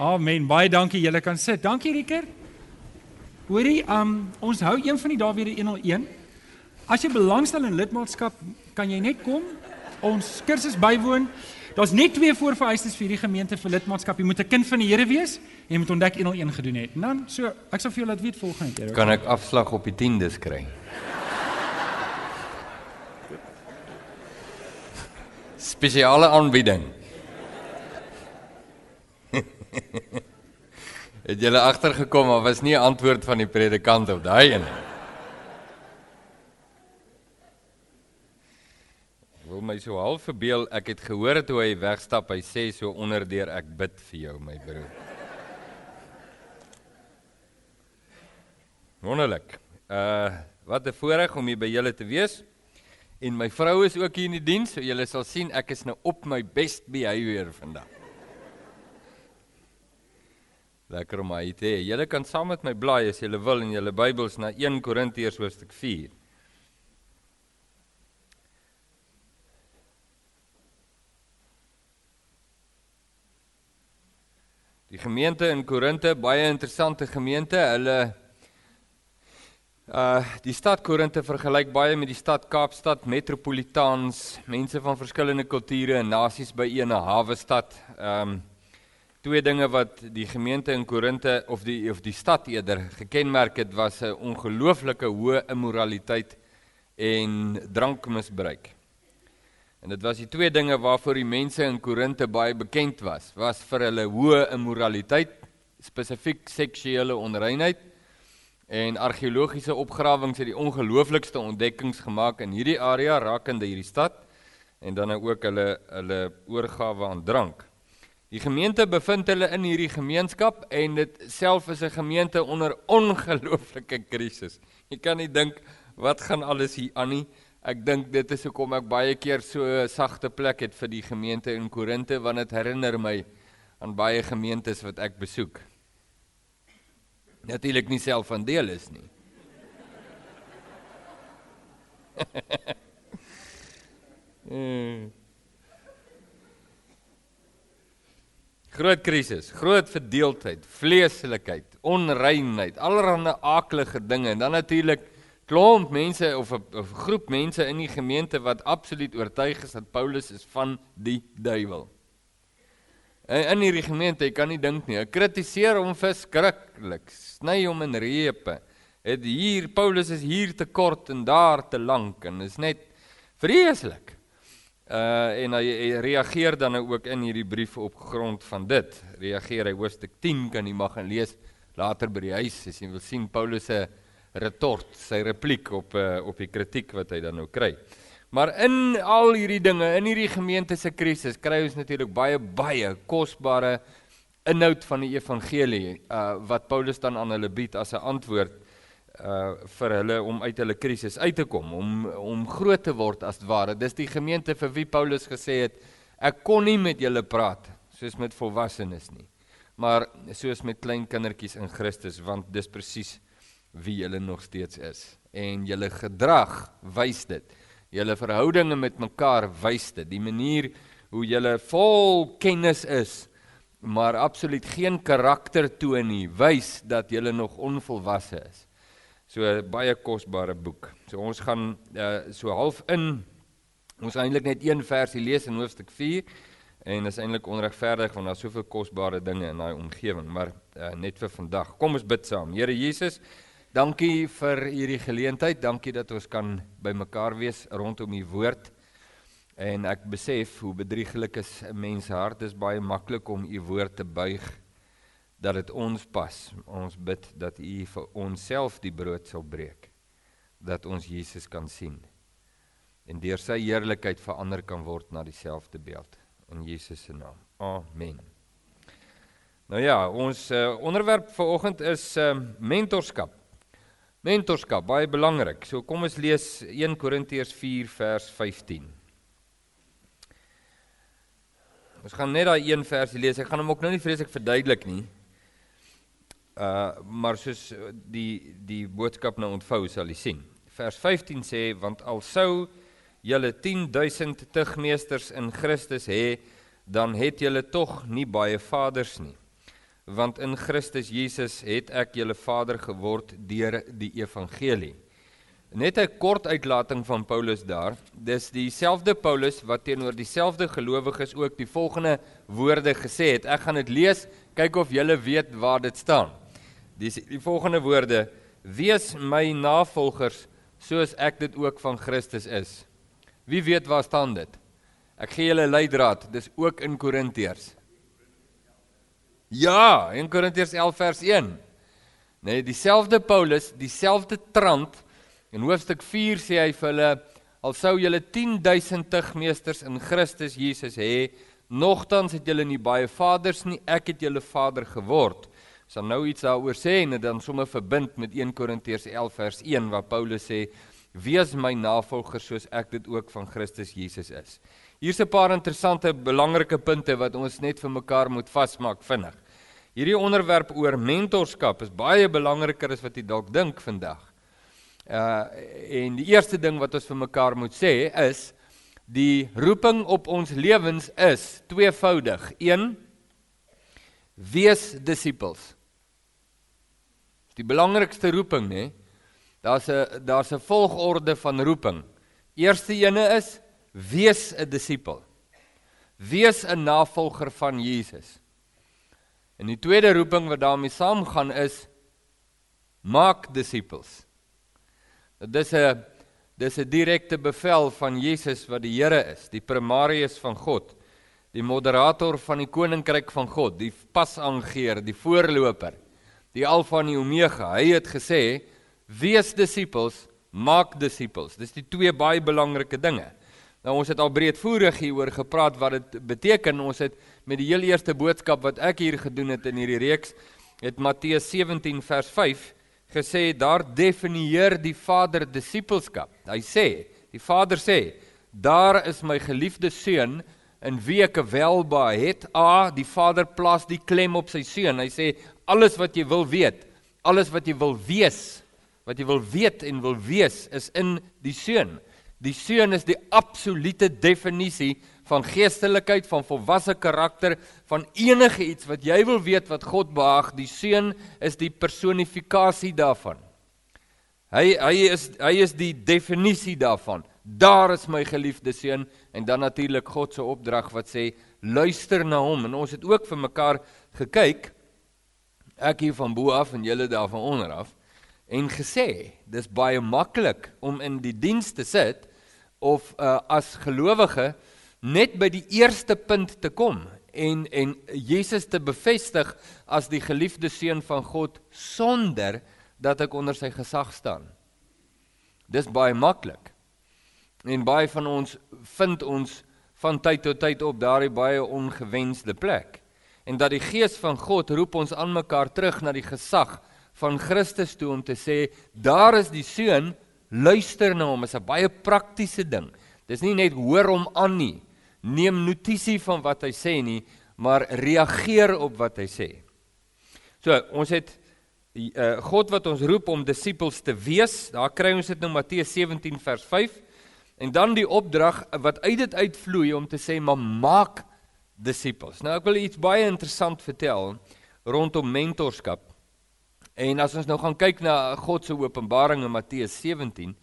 Amen. Baie dankie. Julle kan sit. Dankie Rieker. Hoorie, um ons hou een van die dae weer die 101. As jy belangstel in lidmaatskap, kan jy net kom. Ons kursus bywoon. Daar's net twee voorvereistes vir hierdie gemeente vir lidmaatskap. Jy moet 'n kind van die Here wees en jy moet ontdek 101 gedoen het. En dan so, ek sal vir jou laat weet volgende keer. Kan ek afslag op die 10des kry? Spesiale aanbieding. het julle agtergekom maar was nie 'n antwoord van die predikant op daai een nie. wil my so half verbeel ek het gehoor toe hy wegstap hy sê so onderdeur ek bid vir jou my broer Wonderlik. Uh wat 'n voorreg om hier by julle te wees. En my vrou is ook hier in die diens, so julle sal sien ek is nou op my best behavior vandag. Lekker om hy te hê. Julle kan saam met my blaai as julle wil in julle Bybels na 1 Korintiërs hoofstuk 4. Die gemeente in Korinte, baie interessante gemeente. Hulle uh die stad Korinte vergelyk baie met die stad Kaapstad, metropolitaans, mense van verskillende kulture en nasies by een hawe stad. Um twee dinge wat die gemeente in Korinte of die of die stad eerder gekenmerk het was 'n ongelooflike hoë immoraliteit en drankmisbruik. En dit was die twee dinge waarvoor die mense in Korinte baie bekend was, was vir hulle hoë immoraliteit, spesifiek seksuele onreinheid en argeologiese opgrawings het die ongelooflikste ontdekkings gemaak in hierdie area rakende hierdie stad en dan ook hulle hulle oorgawe aan drank. Die gemeente bevind hulle in hierdie gemeenskap en dit self is 'n gemeente onder ongelooflike krisis. Jy kan nie dink wat gaan alles hier aan nie. Ek dink dit is hoekom ek baie keer so 'n sagte plek het vir die gemeente in Korinte want dit herinner my aan baie gemeentes wat ek besoek. Natuurlik nie self van deel is nie. Hmm. Groot krisis, groot verdeeldheid, vleeslikheid, onreinheid, allerlei aaklige dinge en dan natuurlik klomp mense of 'n groep mense in die gemeente wat absoluut oortuig is dat Paulus is van die duiwel. En in hierdie gemeente, jy kan nie dink nie, hy kritiseer hom verskriklik, sny hom in repe. Het hier Paulus is hier te kort en daar te lank en is net vreeslik. Uh en hy, hy reageer dan nou ook in hierdie brief op grond van dit. Reageer hy hoofstuk 10 kan jy mag gaan lees later by die huis as jy wil sien Paulus se retort, sy repliek op uh, op die kritiek wat hy dan nou kry. Maar in al hierdie dinge, in hierdie gemeente se krisis, kry ons natuurlik baie baie kosbare inhoud van die evangelie uh wat Paulus dan aan hulle bied as 'n antwoord uh vir hulle om uit hulle krisis uit te kom, om om groot te word as ware. Dis die gemeente vir wie Paulus gesê het ek kon nie met julle praat soos met volwassenes nie, maar soos met klein kindertjies in Christus, want dis presies wie julle nog steeds is en julle gedrag wys dit. Julle verhoudinge met mekaar wys dit. Die manier hoe julle vol kennis is, maar absoluut geen karakter toon nie, wys dat julle nog onvolwasse is. So baie kosbare boek. So ons gaan uh, so half in ons eintlik net een versie lees in hoofstuk 4 en is eintlik onregverdig want daar's soveel kosbare dinge in daai omgewing, maar uh, net vir vandag. Kom ons bid saam. Here Jesus, Dankie vir hierdie geleentheid. Dankie dat ons kan bymekaar wees rondom u woord. En ek besef hoe bedrieglik is 'n mens hart. Dit is baie maklik om u woord te buig dat dit ons pas. Ons bid dat u vir onsself die brood sal breek. Dat ons Jesus kan sien. En deur sy heerlikheid verander kan word na dieselfde beeld in Jesus se naam. Amen. Nou ja, ons uh, onderwerp vir oggend is uh, mentorskap. Mentorskap, baie belangrik. So kom ons lees 1 Korintiërs 4 vers 15. Ons gaan net daai een versie lees. Ek gaan hom ook nou nie vreeslik verduidelik nie. Uh maar soos die die boodskap nou ontvou sal jy sien. Vers 15 sê want al sou julle 10000 tugmeesters in Christus hê, dan het julle tog nie baie vaders nie. want in Christus Jesus het ek julle Vader geword deur die evangelie. Net 'n kort uitlating van Paulus daar. Dis dieselfde Paulus wat teenoor dieselfde gelowiges ook die volgende woorde gesê het. Ek gaan dit lees, kyk of julle weet waar dit staan. Dis die volgende woorde: Wees my navolgers soos ek dit ook van Christus is. Wie weet waar staan dit? Ek gee julle leidraad. Dis ook in Korintiërs. Ja, in Korintiërs 11 vers 1. Nee, dieselfde Paulus, dieselfde trant In hoofstuk 4 sê hy vir hulle al sou julle 10000 tugmeesters in Christus Jesus hê, nogtans het julle nie baie vaders nie, ek het julle vader geword. Sal nou iets daaroor sê en dit dan sommer verbind met 1 Korintiërs 11 vers 1 waar Paulus sê: "Wees my navolgers soos ek dit ook van Christus Jesus is." Hier's 'n paar interessante belangrike punte wat ons net vir mekaar moet vasmaak vinnig. Hierdie onderwerp oor mentorskap is baie belangriker as wat jy dalk dink vandag. Uh en die eerste ding wat ons vir mekaar moet sê is die roeping op ons lewens is tweevoudig. 1 Wees disippels. Die belangrikste roeping, nê? Daar's 'n daar's 'n volgorde van roeping. Eerste ene is wees 'n disipel. Wees 'n navolger van Jesus. En die tweede roeping wat daarmee saamgaan is maak disippels. Dis 'n dis 'n direkte bevel van Jesus wat die Here is, die primarius van God, die moderator van die koninkryk van God, die pasaangeer, die voorloper, die alfa en die omega. Hy het gesê: "Wees disippels, maak disippels." Dis die twee baie belangrike dinge. Nou ons het al breedvoerig hieroor gepraat wat dit beteken. Ons het met die heel eerste boodskap wat ek hier gedoen het in hierdie reeks, het Matteus 17 vers 5 gesê daar definieer die Vader disippelskap. Hy sê, die Vader sê, daar is my geliefde seun in wie ek welba het. A, die Vader plaas die klem op sy seun. Hy sê alles wat jy wil weet, alles wat jy wil wees, wat jy wil weet en wil wees is in die seun. Die seun is die absolute definisie van geestelikheid, van volwasse karakter, van enige iets wat jy wil weet wat God behaag, die seun is die personifikasie daarvan. Hy hy is hy is die definisie daarvan. Daar is my geliefde seun en dan natuurlik God se opdrag wat sê luister na hom en ons het ook vir mekaar gekyk ek hier van bo af en julle daar van onder af en gesê dis baie maklik om in die diens te sit of uh, as gelowige net by die eerste punt te kom en en Jesus te bevestig as die geliefde seun van God sonder dat ek onder sy gesag staan. Dis baie maklik. En baie van ons vind ons van tyd tot tyd op daardie baie ongewenste plek. En dat die gees van God roep ons aan mekaar terug na die gesag van Christus toe om te sê daar is die seun luister na hom is 'n baie praktiese ding. Dis nie net hoor hom aan nie neem notisie van wat hy sê nie, maar reageer op wat hy sê. So, ons het uh, God wat ons roep om disippels te wees. Daar kry ons dit nou Matteus 17 vers 5. En dan die opdrag wat uit dit uitvloei om te sê maar maak disippels. Nou ek wil iets baie interessant vertel rondom mentorskap. En as ons nou gaan kyk na God se openbaring in Matteus 17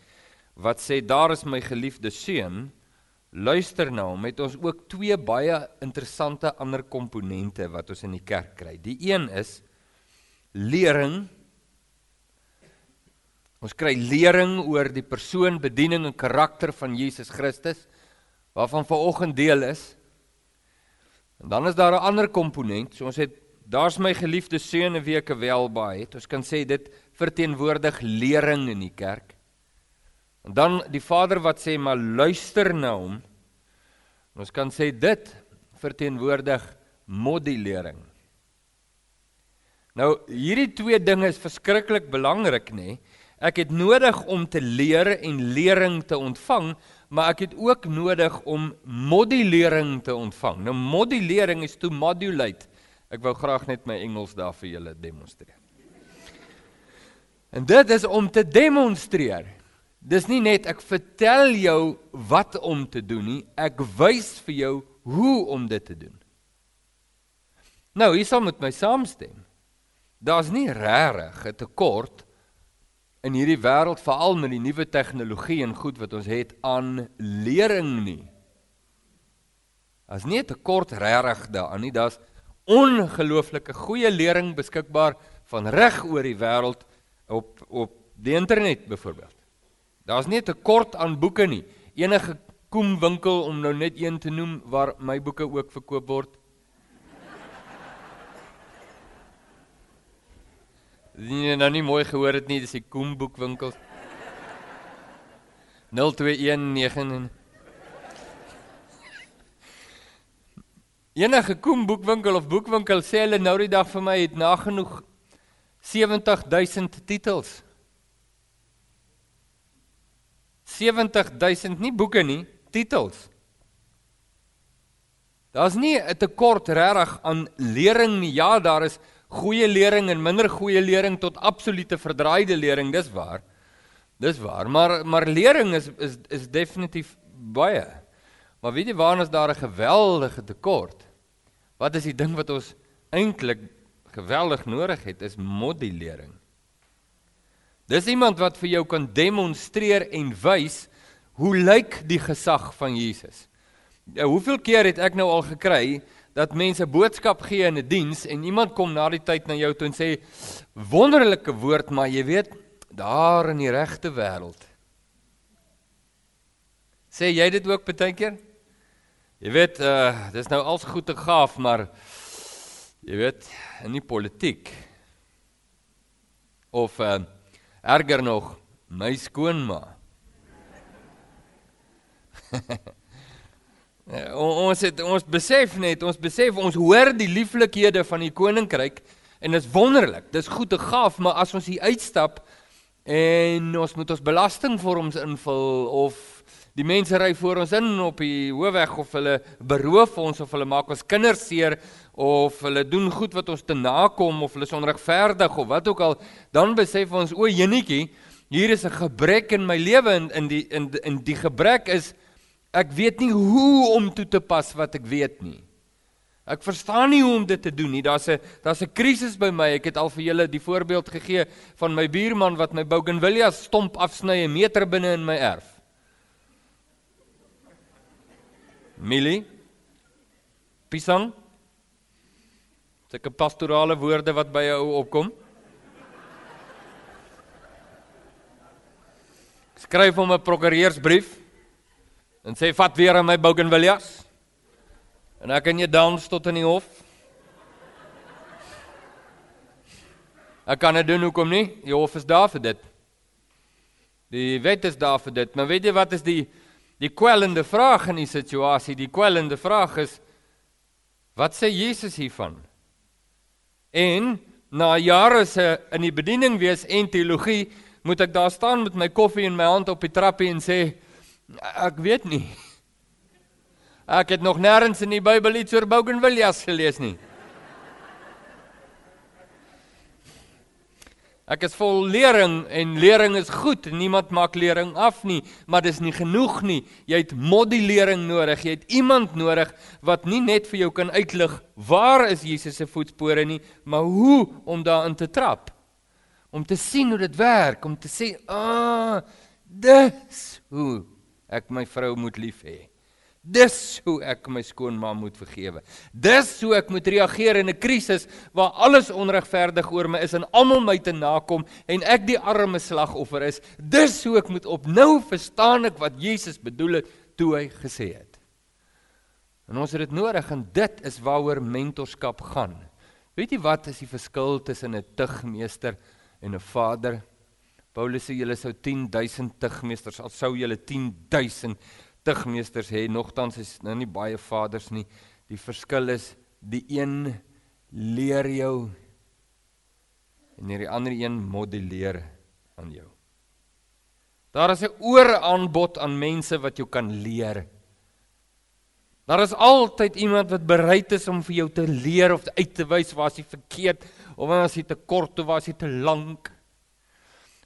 wat sê daar is my geliefde seun luister na hom, het ons ook twee baie interessante ander komponente wat ons in die kerk kry. Die een is lering. Ons kry lering oor die persoon, bediening en karakter van Jesus Christus waarvan vanoggend deel is. En dan is daar 'n ander komponent. So ons het daar's my geliefde seun en wie ek welbaai het. Ons kan sê dit verteenwoordig lering in die kerk. En dan die Vader wat sê maar luister na hom. Ons kan sê dit verteenwoordig modellering. Nou hierdie twee dinge is verskriklik belangrik nê. Ek het nodig om te leer en lering te ontvang, maar ek het ook nodig om modellering te ontvang. Nou modellering is to modulate. Ek wou graag net my Engels daar vir julle demonstreer. En dit is om te demonstreer. Dis nie net ek vertel jou wat om te doen nie, ek wys vir jou hoe om dit te doen. Nou, hier sal met my saamstem. Daar's nie regtig 'n tekort in hierdie wêreld veral met die nuwe tegnologie en goed wat ons het aan lering nie. As nie 'n tekort regtig daaraan nie, daar's ongelooflike goeie lering beskikbaar van reg oor die wêreld op op die internet byvoorbeeld. Daar's nie 'n tekort aan boeke nie. Enige koemwinkel om nou net een te noem waar my boeke ook verkoop word. Nee, nou nie mooi gehoor het nie, dis die koemboekwinkel. 0219 Enige koemboekwinkel of boekwinkel sê hulle nou die dag vir my het nagenoeg 70000 titels. 70000 nie boeke nie, titels. Daar's nie 'n tekort regtig aan lering nie. Ja, daar is goeie lering en minder goeie lering tot absolute verdraaide lering, dis waar. Dis waar, maar maar lering is is is definitief baie. Maar weet jy waar ons daar 'n geweldige tekort? Wat is die ding wat ons eintlik geweldig nodig het is modellering. Dis iemand wat vir jou kan demonstreer en wys hoe lyk die gesag van Jesus. Ja, hoeveel keer het ek nou al gekry dat mense boodskap gee in 'n diens en iemand kom na die tyd na jou toe en sê wonderlike woord, maar jy weet daar in die regte wêreld. Sê jy dit ook baie keer? Jy weet, uh dis nou als goed te gaaf, maar jy weet, in die politiek of uh erger nog, my skoonma. ons het ons besef net, ons besef ons hoor die lieflikhede van die koninkryk en dit is wonderlik. Dis goed te gaaf, maar as ons hier uitstap en ons moet ons belastingvorms invul of die mense ry voor ons in op die hoofweg of hulle beroof ons of hulle maak ons kinders seer of hulle doen goed wat ons te nakom of hulle is onregverdig of wat ook al, dan besef ons o, jenetjie, hier is 'n gebrek in my lewe en in die in in die gebrek is ek weet nie hoe om toe te pas wat ek weet nie. Ek verstaan nie hoe om dit te doen nie. Daar's 'n daar's 'n krisis by my. Ek het al vir julle die voorbeeld gegee van my buurman wat my bougainvillea stomp afsny 'n meter binne in my erf. Millie. Pisang. Sulke pastorale woorde wat by jou opkom. Skryf hom 'n prokureursbrief en sê vat weer aan my bougainvilleas. En ek kan jy dans tot in die hof. Ek kan dit doen hoekom nie? Die hof is daar vir dit. Die wet is daar vir dit. Maar weet jy wat is die die kwellende vraag in die situasie? Die kwellende vraag is wat sê Jesus hiervan? En na jare se in die bediening wees en teologie, moet ek daar staan met my koffie in my hand op die trappie en sê ek weet nie. Ek het nog nêrens in die Bybel iets oor bougainvilleas gelees nie. Ek is vol lering en lering is goed. Niemand maak lering af nie, maar dis nie genoeg nie. Jy het modellering nodig. Jy het iemand nodig wat nie net vir jou kan uitlig waar is Jesus se voetspore nie, maar hoe om daarin te trap. Om te sien hoe dit werk, om te sê, "Ah, dis hoe ek my vrou moet lief hê." Dis hoe ek my skoonma moet vergewe. Dis hoe ek moet reageer in 'n krisis waar alles onregverdig oor my is en almal my te nakom en ek die arme slagoffer is. Dis hoe ek moet opnou verstaan ek wat Jesus bedoel het toe hy gesê het. En ons het dit nodig en dit is waaroor mentorskap gaan. Weet jy wat is die verskil tussen 'n tugmeester en 'n vader? Paulus sê julle sou 10000 tugmeesters, al sou julle 10000 tugmeesters hê, nogtans is nou nie baie vaders nie. Die verskil is die een leer jou en die ander een modelleer aan jou. Daar is 'n ooraanbod aan mense wat jou kan leer. Daar is altyd iemand wat bereid is om vir jou te leer of uit te wys waar jy verkeerd of waar jy te kort of waar jy te lank.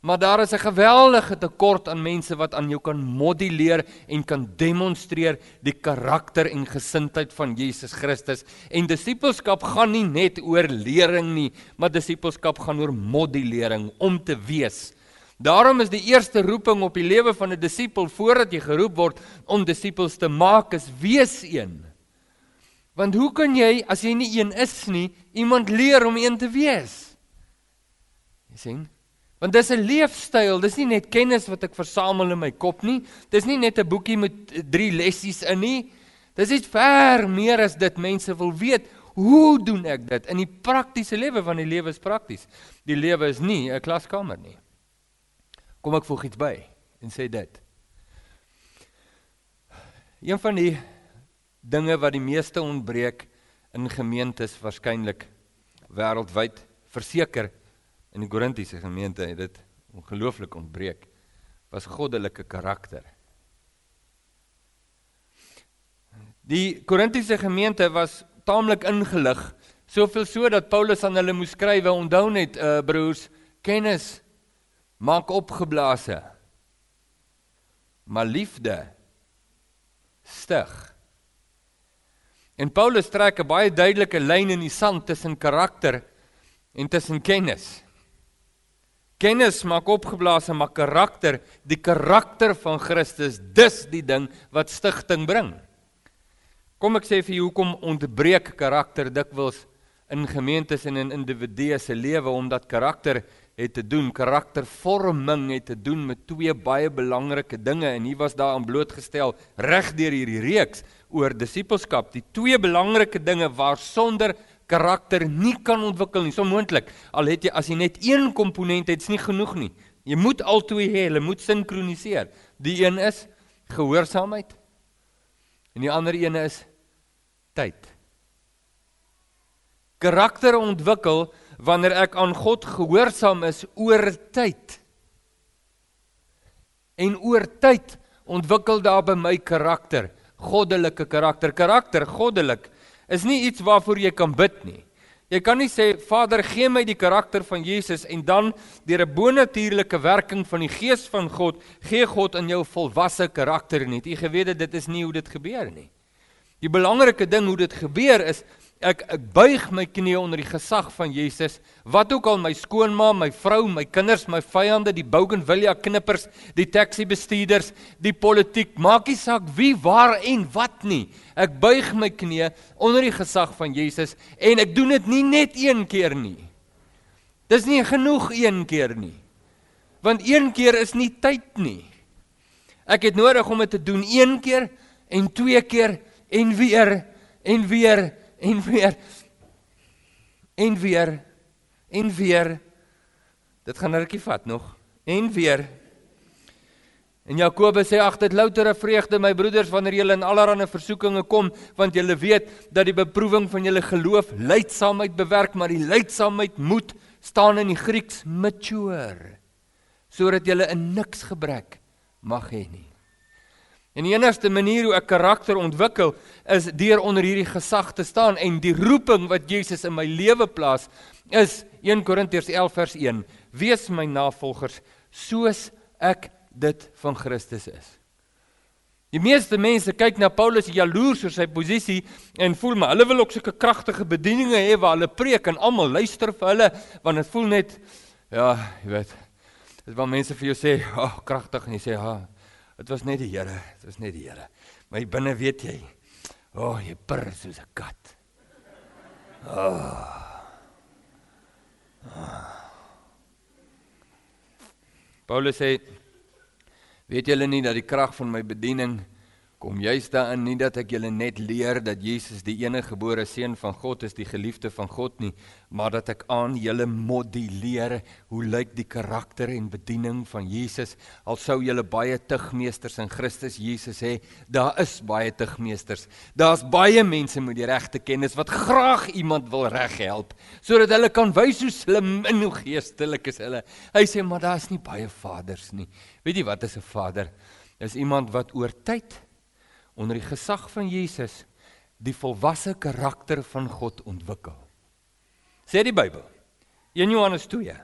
Maar daar is 'n geweldige tekort aan mense wat aan jou kan modelleer en kan demonstreer die karakter en gesindheid van Jesus Christus. En disippelskap gaan nie net oor lering nie, maar disippelskap gaan oor modellering om te wees. Daarom is die eerste roeping op die lewe van 'n disipel voordat jy geroep word om disippels te maak is wees een. Want hoe kan jy as jy nie een is nie, iemand leer om een te wees? Jy sien? Want dis 'n leefstyl, dis nie net kennis wat ek versamel in my kop nie. Dis nie net 'n boekie met drie lessies in nie. Dis iets ver meer as dit. Mense wil weet, hoe doen ek dit in die praktiese lewe van die lewe is prakties. Die lewe is nie 'n klaskamer nie. Kom ek voeg iets by en sê dit. Een van die dinge wat die meeste ontbreek in gemeentes waarskynlik wêreldwyd verseker in die Korintiese gemeente het dit ongelooflik ontbreek was goddelike karakter. Die Korintiese gemeente was taamlik ingelig, soveel so dat Paulus aan hulle moes skrywe, onthou net uh broers, kennis maak opgeblaase. Maar liefde stig. En Paulus trek 'n baie duidelike lyn in die sand tussen karakter en tussen kennis. Kennis maak opgeblaase maar karakter, die karakter van Christus, dis die ding wat stigting bring. Kom ek sê vir jou hoekom ontbreek karakter dikwels in gemeentes en in individue se lewe? Omdat karakter het te doen karaktervorming het te doen met twee baie belangrike dinge. En hier was daar aan blootgestel reg deur hierdie reeks oor disippelskap. Die twee belangrike dinge waarsonder karakter nie kan ontwikkel nie. So moontlik. Al het jy as jy net een komponent het, is nie genoeg nie. Jy moet al twee hê, hulle moet sinkroniseer. Die een is gehoorsaamheid en die ander een is tyd. Karakter ontwikkel wanneer ek aan God gehoorsaam is oor tyd. En oor tyd ontwikkel daar by my karakter, goddelike karakter, karakter goddelik is nie iets waarvoor jy kan bid nie. Jy kan nie sê Vader gee my die karakter van Jesus en dan deur 'n bonatuurlike werking van die Gees van God gee God in jou volwasse karakter nie. Jy geweet dit is nie hoe dit gebeur nie. Die belangrike ding hoe dit gebeur is Ek ek buig my knieë onder die gesag van Jesus. Wat ook al my skoonma, my vrou, my kinders, my vyande, die Bougainvillea knippers, die taxi bestuurders, die politiek, maak nie saak wie, waar en wat nie. Ek buig my knieë onder die gesag van Jesus en ek doen dit nie net een keer nie. Dis nie genoeg een keer nie. Want een keer is nie tyd nie. Ek het nodig om dit te doen een keer en twee keer en weer en weer en weer. En weer. En weer. Dit gaan 'n rukkie vat nog. En weer. En Jakobus sê ag dit loutere vreugde my broeders wanneer julle in allerlei versoekinge kom want julle weet dat die beproewing van julle geloof lydsaamheid bewerk maar die lydsaamheid moet staan in die Grieks mature sodat julle in niks gebrek mag hê nie En die enigste manier hoe ek karakter ontwikkel is deur onder hierdie gesag te staan en die roeping wat Jesus in my lewe plaas is 1 Korintiërs 11 vers 1: Wees my navolgers soos ek dit van Christus is. Die meeste mense kyk na Paulus jaloers oor sy posisie en voel maar hulle wil ook sulke kragtige bedieninge hê waar hulle preek en almal luister vir hulle want dit voel net ja, jy weet. Dit wat mense vir jou sê, ag, oh, kragtig en jy sê, "Ha, Dit was net die Here, dit was net die Here. Maar binne weet jy, o, oh, jy purr soos 'n kat. Oh. oh. Paulus sê weet julle nie dat die krag van my bediening kom juist daarin nie dat ek julle net leer dat Jesus die enige gebore seun van God is, die geliefde van God nie, maar dat ek aan julle modelleer hoe lyk die karakter en bediening van Jesus. Al sou julle baie tugmeesters in Christus Jesus hê, daar is baie tugmeesters. Daar's baie mense met die regte kennis wat graag iemand wil reghelp sodat hulle kan wys hoe slim en hoe geestelik is hulle. Hy sê maar daar's nie baie vaders nie. Weet jy wat is 'n vader? Is iemand wat oor tyd onder die gesag van Jesus die volwasse karakter van God ontwikkel. Sê die Bybel. 1 Johannes 2.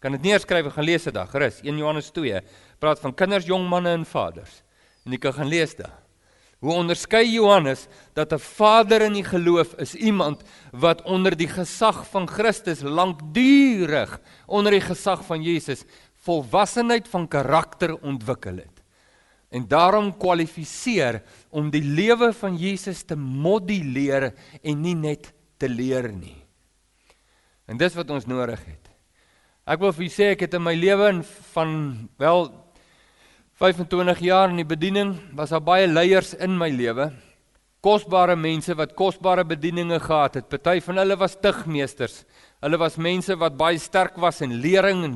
Kan dit neerskryf en gaan lees dit daar. Gerus 1 Johannes 2 praat van kinders, jong manne en vaders. En jy kan gaan lees daar. Hoe onderskei Johannes dat 'n vader in die geloof is iemand wat onder die gesag van Christus lankdurig onder die gesag van Jesus volwassenheid van karakter ontwikkel het. En daarom kwalifiseer om die lewe van Jesus te modelleer en nie net te leer nie. En dis wat ons nodig het. Ek wil vir julle sê ek het in my lewe van wel 25 jaar in die bediening was daar baie leiers in my lewe. Kosbare mense wat kosbare bedieninge gehad het. Party van hulle was tugmeesters. Hulle was mense wat baie sterk was in lering en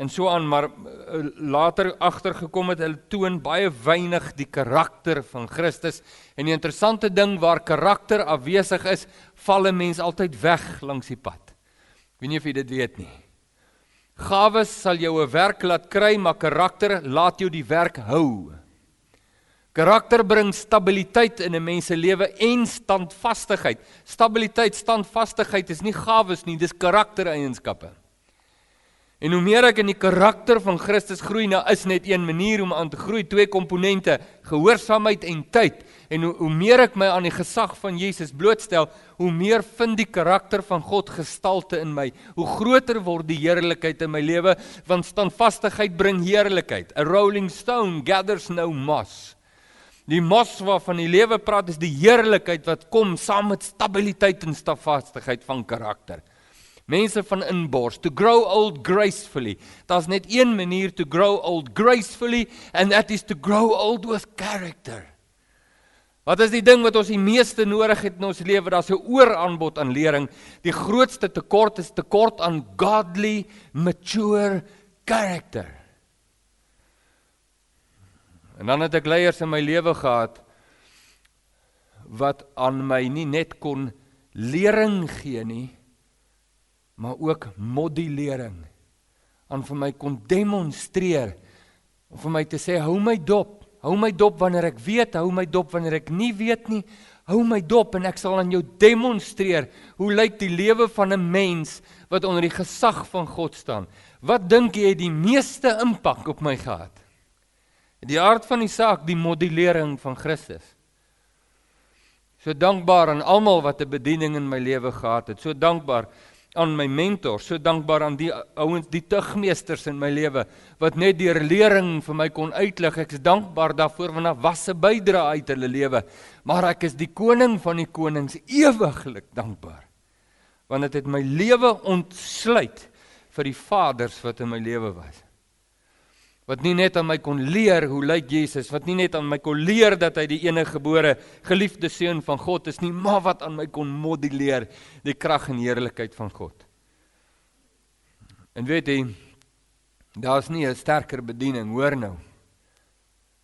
en so aan, maar uh, later agtergekom het hulle toon baie weinig die karakter van Christus. En die interessante ding waar karakter afwesig is, val 'n mens altyd weg langs die pad. Ek weet nie of jy dit weet nie. Gawes sal jou 'n werk laat kry, maar karakter laat jou die werk hou. Karakter bring stabiliteit in 'n mens se lewe en standvastigheid. Stabiliteit, standvastigheid is nie gawes nie, dis karaktereienskappe. En hoe meer ek in die karakter van Christus groei, nou is net een manier om aan te groei, twee komponente, gehoorsaamheid en tyd. En hoe, hoe meer ek my aan die gesag van Jesus blootstel, hoe meer vind die karakter van God gestalte in my. Hoe groter word die heerlikheid in my lewe, want standvastigheid bring heerlikheid. A rolling stone gathers no moss. Die mos waarvan die lewe praat is die heerlikheid wat kom saam met stabiliteit en standvastigheid van karakter. Mense van inbors to grow old gracefully. Daar's net een manier to grow old gracefully and that is to grow old with character. Wat is die ding wat ons die meeste nodig het in ons lewe? Daar's 'n ooraanbod aan lering. Die grootste tekort is tekort aan godly mature character. En dan het ek leiers in my lewe gehad wat aan my nie net kon lering gee nie, maar ook modellering. Aan vir my kon demonstreer om vir my te sê hou my dop. Hou my dop wanneer ek weet hou my dop wanneer ek nie weet nie. Hou my dop en ek sal aan jou demonstreer hoe lyk die lewe van 'n mens wat onder die gesag van God staan. Wat dink jy het die meeste impak op my gehad? Die aard van die saak die modellering van Christus. So dankbaar aan almal wat 'n bediening in my lewe gehad het. So dankbaar aan my mentor, so dankbaar aan die ouens, die tugmeesters in my lewe wat net deur lering vir my kon uitlig. Ek is dankbaar daarvoor want daar was 'n bydrae uit hulle lewe. Maar ek is die koning van die konings ewiglik dankbaar. Want dit het, het my lewe ontsluit vir die vaders wat in my lewe was wat nie net aan my kon leer hoe lyk Jesus, wat nie net aan my kon leer dat hy die enige gebore geliefde seun van God is nie, maar wat aan my kon modelleer die krag en heerlikheid van God. En weet jy, daar's nie 'n sterker bediening, hoor nou.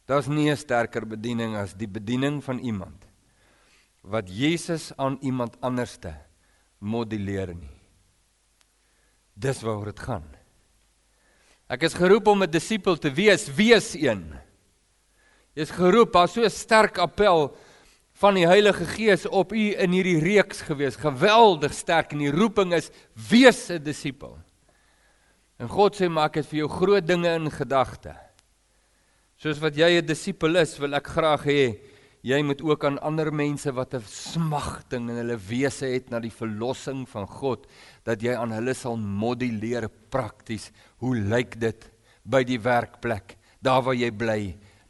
Daar's nie 'n sterker bediening as die bediening van iemand wat Jesus aan iemand anderste modelleer nie. Dis waaroor dit gaan. Ek is geroep om 'n disipel te wees, wees een. Jy is geroep, daar's so 'n sterk appel van die Heilige Gees op u in hierdie reeks gewees. Geweldig sterk en die roeping is wees 'n disipel. En God sê maar ek het vir jou groot dinge in gedagte. Soos wat jy 'n disipel is, wil ek graag hê jy moet ook aan ander mense wat 'n smagting in hulle wese het na die verlossing van God, dat jy aan hulle sal modelleer prakties hoe lyk dit by die werkplek, daar waar jy bly,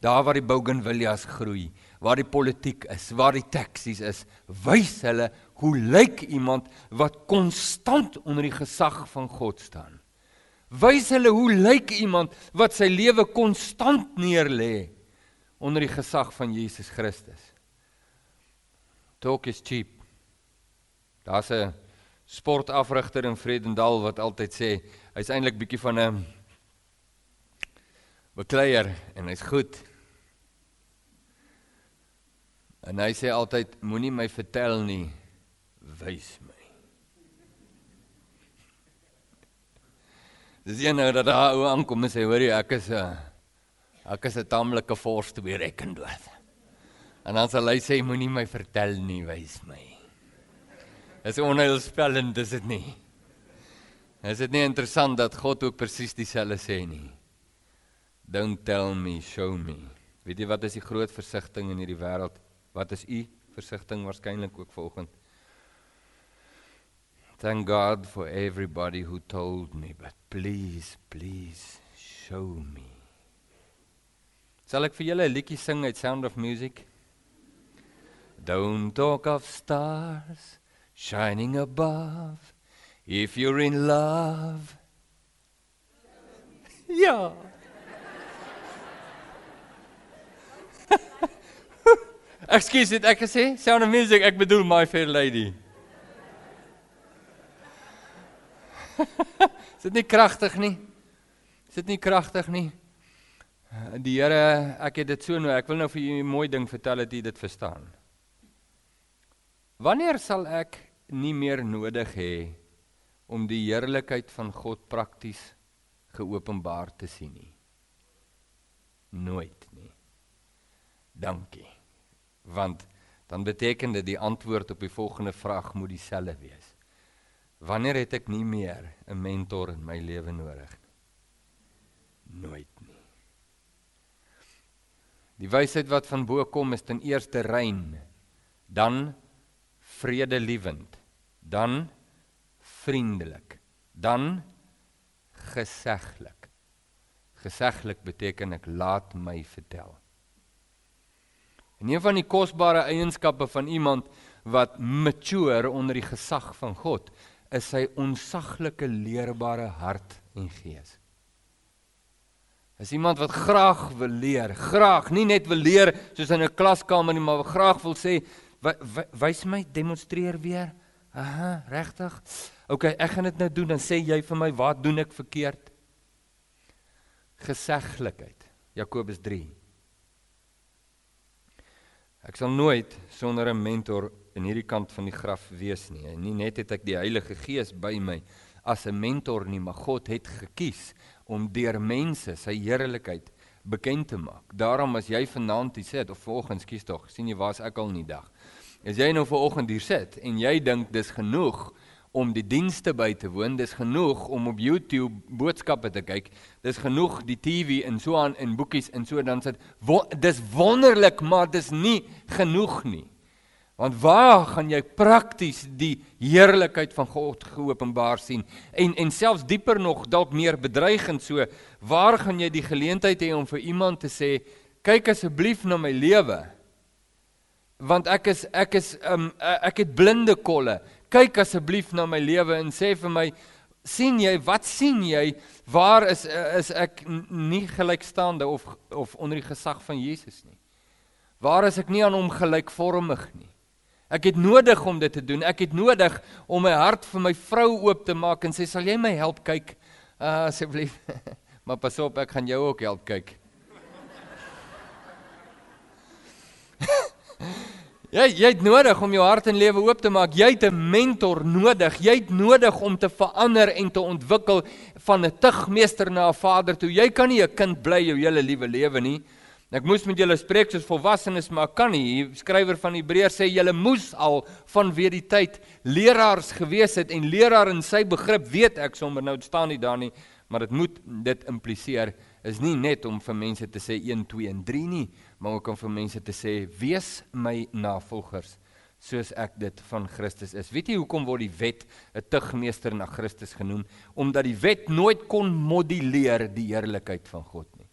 daar waar die bougainvilleas groei, waar die politiek is, waar die taksies is, wys hulle hoe lyk iemand wat konstant onder die gesag van God staan. Wys hulle hoe lyk iemand wat sy lewe konstant neerlê onder die gesag van Jesus Christus. Talk is cheap. Daar's 'n sportafrigter in Vredendal wat altyd sê hy's eintlik bietjie van 'n bekleier en hy's goed. En hy sê altyd moenie my vertel nie, wys my. Dis een nou dat daar ou aankom en sê hoor jy ek is 'n ek is 'n tamelike fors te bereken dood. En dan sal hy sê moenie my vertel nie, wys my. Dis onheilspellend, dis dit nie. Is dit nie interessant dat God ook presies dieselfde sê nie? Don't tell me, show me. Weet jy wat is die groot versigtiging in hierdie wêreld? Wat is u versigtiging waarskynlik ook vanoggend? Thank God for everybody who told me, but please, please show me. Sal ek vir julle 'n liedjie sing uit Sound of Music? Don't talk of stars shining above if you're in love. Ja. Ekskuus, het ek gesê Sound of Music, ek bedoel My Fair Lady. Is dit nie kragtig nie? Is dit nie kragtig nie? Die Here, ek het dit so nou, ek wil nou vir julle 'n mooi ding vertel dat julle dit verstaan. Wanneer sal ek nie meer nodig hê om die heerlikheid van God prakties geopenbaar te sien nie? Nooit nie. Dankie. Want dan beteken dit die antwoord op die volgende vraag moet dieselfde wees. Wanneer het ek nie meer 'n mentor in my lewe nodig nie? Nooit nie. Die wysheid wat van bo kom is ten eerste rein, dan vredelewend, dan vriendelik, dan geseglik. Geseglik beteken ek laat my vertel. En een van die kosbare eienskappe van iemand wat mature onder die gesag van God is sy onsaglike leerbare hart en gees. Is iemand wat graag wil leer, graag nie net wil leer soos in 'n klaskamer nie, maar graag wil sê wys my, demonstreer weer. Aha, regtig? OK, ek gaan dit nou doen, dan sê jy vir my wat doen ek verkeerd? Geseglikheid. Jakobus 3. Ek sal nooit sonder 'n mentor in hierdie kant van die graf wees nie. En nie net het ek die Heilige Gees by my as 'n mentor nie, maar God het gekies om deur mense sy heerlikheid bekend te maak. Daarom as jy vanaand hier sit of vanoggend, skuis tog, sien jy waar's ek al in die dag. As jy nou vanoggend hier sit en jy dink dis genoeg om die dienste by te woon, dis genoeg om op YouTube boodskappe te kyk, dis genoeg die TV en so aan en boekies en so dan sit dis wonderlik, maar dis nie genoeg nie. Want waar gaan jy prakties die heerlikheid van God geopenbaar sien? En en selfs dieper nog, dalk meer bedreigend so, waar gaan jy die geleentheid hê om vir iemand te sê, kyk asseblief na my lewe? Want ek is ek is um ek het blinde kolle. Kyk asseblief na my lewe en sê vir my, sien jy, wat sien jy? Waar is is ek nie gelykstaande of of onder die gesag van Jesus nie? Waar is ek nie aan hom gelykvormig nie? Ek het nodig om dit te doen. Ek het nodig om my hart vir my vrou oop te maak en sê sal jy my help kyk uh, asseblief. maar pas op, ek gaan jou ook help kyk. jy jy het nodig om jou hart en lewe oop te maak. Jy het 'n mentor nodig. Jy het nodig om te verander en te ontwikkel van 'n tugmeester na 'n vader toe. Jy kan nie 'n kind bly jou hele liewe lewe nie. Ek moes met julle spreek soos volwassenes, maar kan nie. Die skrywer van Hebreërs sê julle moes al vanweer die tyd leraars gewees het en leraar in sy begrip weet ek sommer nou staan nie daar nie, maar dit moet dit impliseer is nie net om vir mense te sê 1 2 en 3 nie, maar ook om vir mense te sê wees my navolgers soos ek dit van Christus is. Weet jy hoekom word die wet 'n tugmeester na Christus genoem? Omdat die wet nooit kon moduleer die heerlikheid van God nie.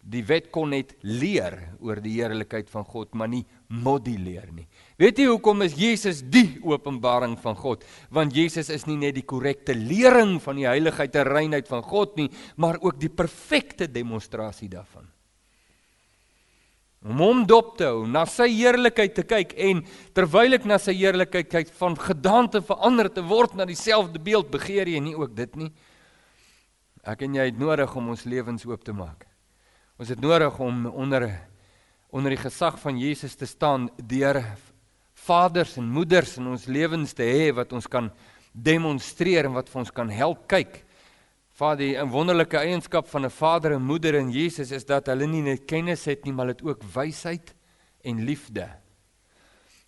Die wet kon net leer oor die heerlikheid van God, maar nie moduleer nie. Weet jy hoekom is Jesus die openbaring van God? Want Jesus is nie net die korrekte lering van die heiligheid en reinheid van God nie, maar ook die perfekte demonstrasie daarvan. Om hom dop te hou, na sy heerlikheid te kyk en terwyl ek na sy heerlikheid kyk, van gedagte verander te word na dieselfde beeld, begeer jy nie ook dit nie? Ek en jy het nodig om ons lewens oop te maak. Ons het nodig om onder onder die gesag van Jesus te staan deur vaders en moeders in ons lewens te hê wat ons kan demonstreer en wat vir ons kan help kyk. Vader, 'n wonderlike eienskap van 'n vader en moeder in Jesus is dat hulle nie net kennis het nie, maar dit ook wysheid en liefde.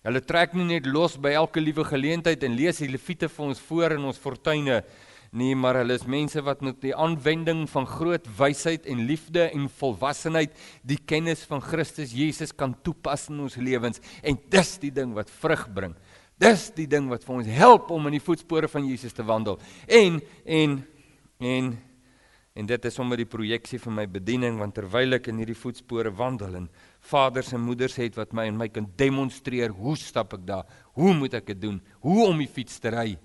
Hulle trek nie net los by elke liewe geleentheid en lees die Lewiete vir ons voor in ons fortuine nie, maar hulle is mense wat met die aanwending van groot wysheid en liefde en volwassenheid die kennis van Christus Jesus kan toepas in ons lewens en dis die ding wat vrug bring. Dis die ding wat vir ons help om in die voetspore van Jesus te wandel. En en en en dit is sommer die projeksie van my bediening want terwyl ek in hierdie voetspore wandel en vaders en moeders het wat my en my kan demonstreer hoe stap ek daar? Hoe moet ek dit doen? Hoe om die fiets te ry?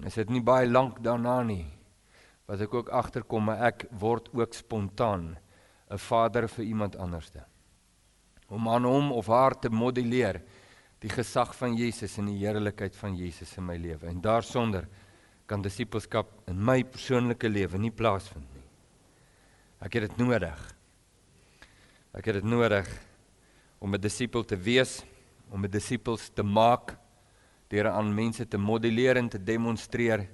Is dit nie baie lank daarna nie wat ek ook agterkom maar ek word ook spontaan 'n vader vir iemand anderste. Om aan hom of haar te modelleer die gesag van Jesus en die heerlikheid van Jesus in my lewe. En daarsonder kan disippelskap in my persoonlike lewe nie plaasvind nie. Ek het dit nodig. Ek het dit nodig om 'n disipel te wees, om 'n disipels te maak deur aan mense te modelleer en te demonstreer.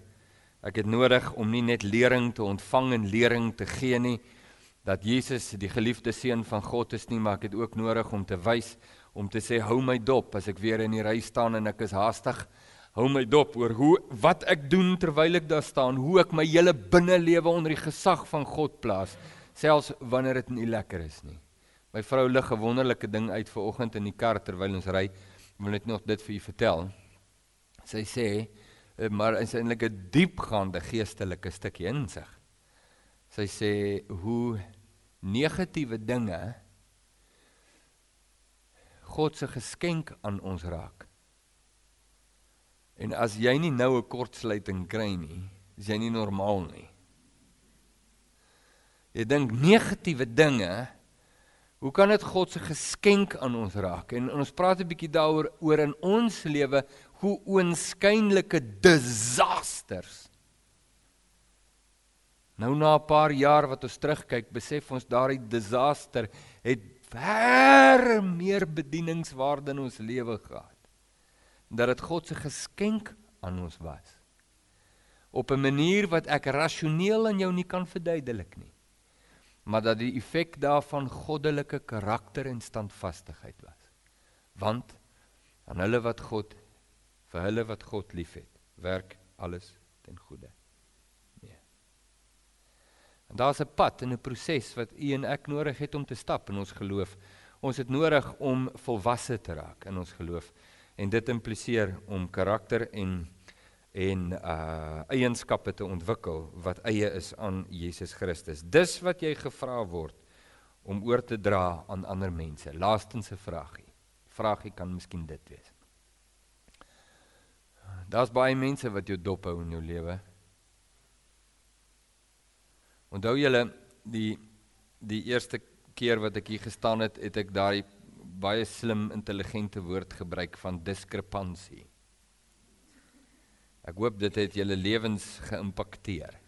Ek het nodig om nie net lering te ontvang en lering te gee nie dat Jesus die geliefde seun van God is nie, maar ek het ook nodig om te wys om te sê hou my dop as ek weer in die ry staan en ek is haastig. Hou my dop oor hoe wat ek doen terwyl ek daar staan, hoe ek my hele binnelewe onder die gesag van God plaas, selfs wanneer dit nie lekker is nie. My vrou lig 'n wonderlike ding uit ver oggend in die kar terwyl ons ry. Ek wil net nog dit vir u vertel. Sy sê, eh, maar is eintlik 'n diepgaande geestelike stukkie insig. Sy sê hoe negatiewe dinge God se geskenk aan ons raak. En as jy nie nou 'n kortsluiting kry nie, is jy nie normaal nie. Jy dink negatiewe dinge, hoe kan dit God se geskenk aan ons raak? En ons praat 'n bietjie daaroor oor in ons lewe hoe oënskynlike disasters. Nou na 'n paar jaar wat ons terugkyk, besef ons daardie disaster het ver meer bedieningswaarde in ons lewe gehad. Dat dit God se geskenk aan ons was. Op 'n manier wat ek rasioneel aan jou nie kan verduidelik nie. Maar dat die effek daarvan goddelike karakter en standvastigheid was. Want aan hulle wat God vir hulle wat God liefhet, werk alles ten goeie. En daar's 'n pad en 'n proses wat u en ek nodig het om te stap in ons geloof. Ons het nodig om volwasse te raak in ons geloof en dit impliseer om karakter en en uh eienskappe te ontwikkel wat eie is aan Jesus Christus. Dis wat jy gevra word om oor te dra aan ander mense. Laastens 'n vraagie. Vraagie kan miskien dit wees. Daar's baie mense wat jou dop hou in jou lewe. Onthou julle die die eerste keer wat ek hier gestaan het, het ek daai baie slim intelligente woord gebruik van diskrepansie. Ek hoop dit het julle lewens geïmpakteer.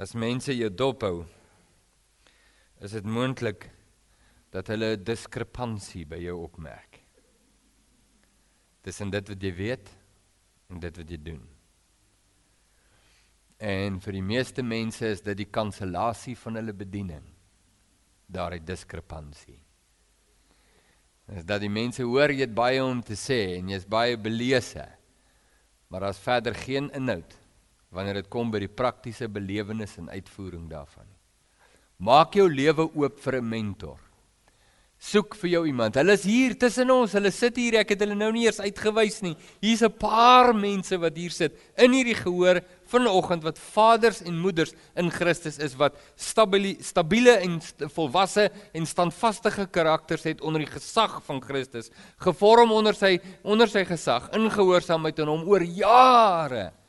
As mense jou dophou, is dit moontlik dat hulle 'n diskrepansie by jou opmerk. Tussen dit wat jy weet en dit wat jy doen. En vir die meeste mense is dit die kansellasie van hulle bediening. Daar 'n diskrepansie. Is dat die mense hoor jy het baie om te sê en jy's baie belese. Maar daar's verder geen inhoud wanneer dit kom by die praktiese belewenis en uitvoering daarvan nie. Maak jou lewe oop vir 'n mentor. Soek vir jou iemand. Hulle is hier tussen ons. Hulle sit hier. Ek het hulle nou nie eers uitgewys nie. Hier's 'n paar mense wat hier sit in hierdie gehoor vanoggend wat vaders en moeders in Christus is wat stabiele stabiele en st volwasse en standvaste karakters het onder die gesag van Christus, gevorm onder sy onder sy gesag, in gehoorsaamheid aan hom oor jare.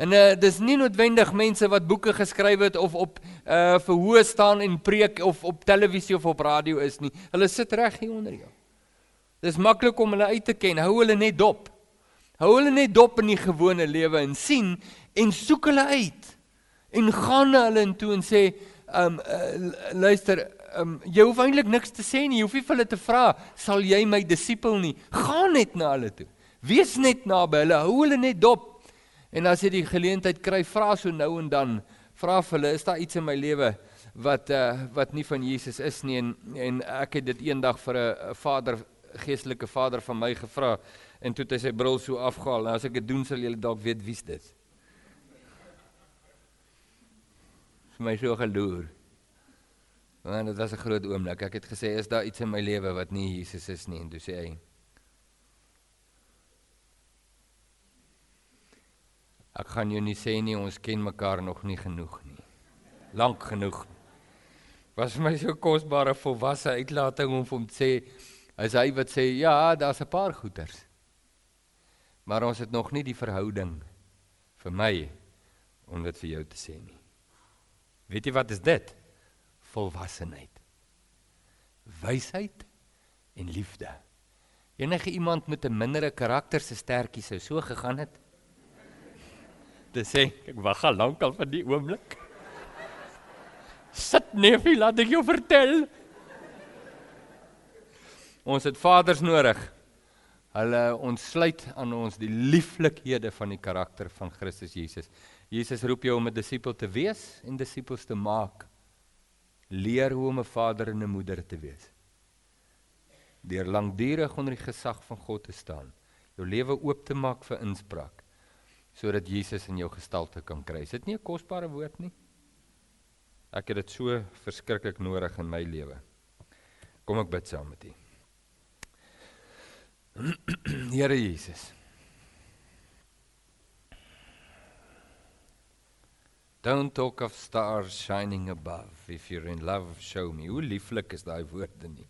En uh, dis nie noodwendig mense wat boeke geskryf het of op uh verhoog staan en preek of op televisie of op radio is nie. Hulle sit reg hier onder jou. Dis maklik om hulle uit te ken. Hou hulle net dop. Hou hulle net dop in die gewone lewe en sien en soek hulle uit. En gaan na hulle toe en sê, um uh, luister, um jy hoef eintlik niks te sê nie. Jy hoef nie vir hulle te vra, sal jy my disipel nie? Gaan net na hulle toe. Wees net naby hulle. Hou hulle net dop. En as jy die geleentheid kry, vra so nou en dan, vra vir hulle, is daar iets in my lewe wat uh wat nie van Jesus is nie en en ek het dit eendag vir 'n vader geestelike vader van my gevra en toe het hy sy bril so afgehaal. Nou as ek dit doen sal julle dalk weet wie's dit. Vir my so geloer. Want dit was 'n groot oomblik. Ek het gesê is daar iets in my lewe wat nie Jesus is nie en toe sê hy Ek gaan jou nie sê nie ons ken mekaar nog nie genoeg nie. Lank genoeg. Was vir my so kosbare volwasse uitlating om hom te sê is hy wat sê ja, daar's 'n paar goeters. Maar ons het nog nie die verhouding vir my om dit vir jou te sê nie. Weet jy wat is dit? Volwassenheid. Wysheid en liefde. Enige iemand met 'n mindere karakter se stertjie sou so gegaan het. Dit sê ek wag al lank al van die oomblik. Sit neefie, laat ek jou vertel. Ons het vaders nodig. Hulle ontsluit aan ons die lieflikhede van die karakter van Christus Jesus. Jesus roep jou om 'n disipel te wees en disipels te maak. Leer hoe om 'n vader en 'n moeder te wees. Deur lankdurig onder die gesag van God te staan, jou lewe oop te maak vir inspraak sodat Jesus in jou gestalte kan kry. Is dit nie 'n kosbare woord nie? Ek het dit so verskriklik nodig in my lewe. Kom ek bid saam met U. Here Jesus. Don't talk of stars shining above if you're in love show me. Hoe lieflik is daai woorde nie.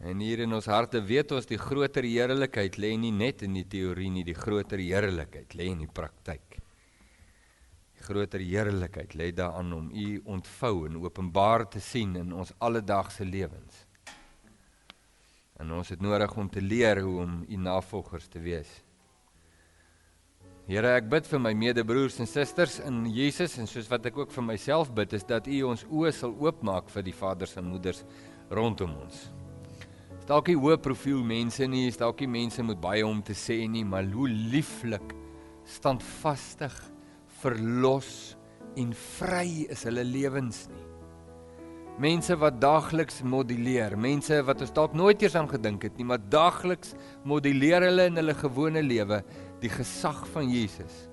En hier in ons harte weet ons die groter heerlikheid lê nie net in die teorie nie, die groter heerlikheid lê in die praktyk. Die groter heerlikheid lê daarin om U ontvou en openbaar te sien in ons alledaagse lewens. En ons het nodig om te leer hoe om u navolgers te wees. Here, ek bid vir my medebroers en susters in Jesus en soos wat ek ook vir myself bid is dat u ons oë sal oopmaak vir die vaders en moeders rondom ons. Dalk nie hoë profiel mense nie, is dalk nie mense met baie om te sê nie, maar hoe lieflik, standvastig, verlos en vry is hulle lewens nie mense wat daagliks moduleer, mense wat ons dalk nooit eers aan gedink het nie, maar daagliks moduleer hulle in hulle gewone lewe die gesag van Jesus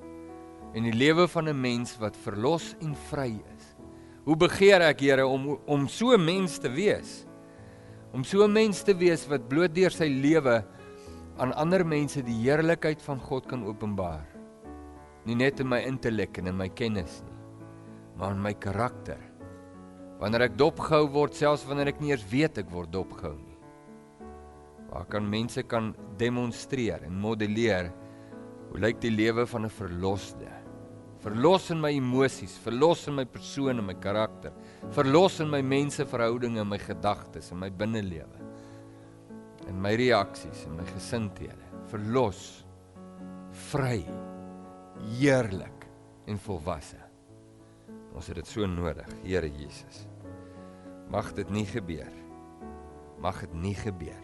en die lewe van 'n mens wat verlos en vry is. Hoe begeer ek Here om om so 'n mens te wees? Om so 'n mens te wees wat bloot deur sy lewe aan ander mense die heerlikheid van God kan openbaar. Nie net in my intellek en in my kennis nie, maar in my karakter Wanneer ek dopgehou word, selfs wanneer ek nie eers weet ek word dopgehou nie. Waar kan mense kan demonstreer en modelleer hoe lyk die lewe van 'n verloste? Verlos in my emosies, verlos in my persoon en my karakter, verlos in my menseverhoudinge en my gedagtes en my binnelewe. En my reaksies en my gesindhede, verlos vry, heerlik en volwasse. Ons het dit so nodig, Here Jesus. Mag dit nie gebeur. Mag dit nie gebeur.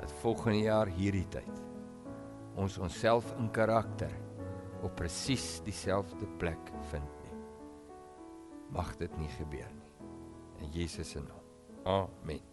Dat volgende jaar hierdie tyd ons onsself in karakter op presies dieselfde plek vind nie. Mag dit nie gebeur nie. In Jesus se naam. Amen.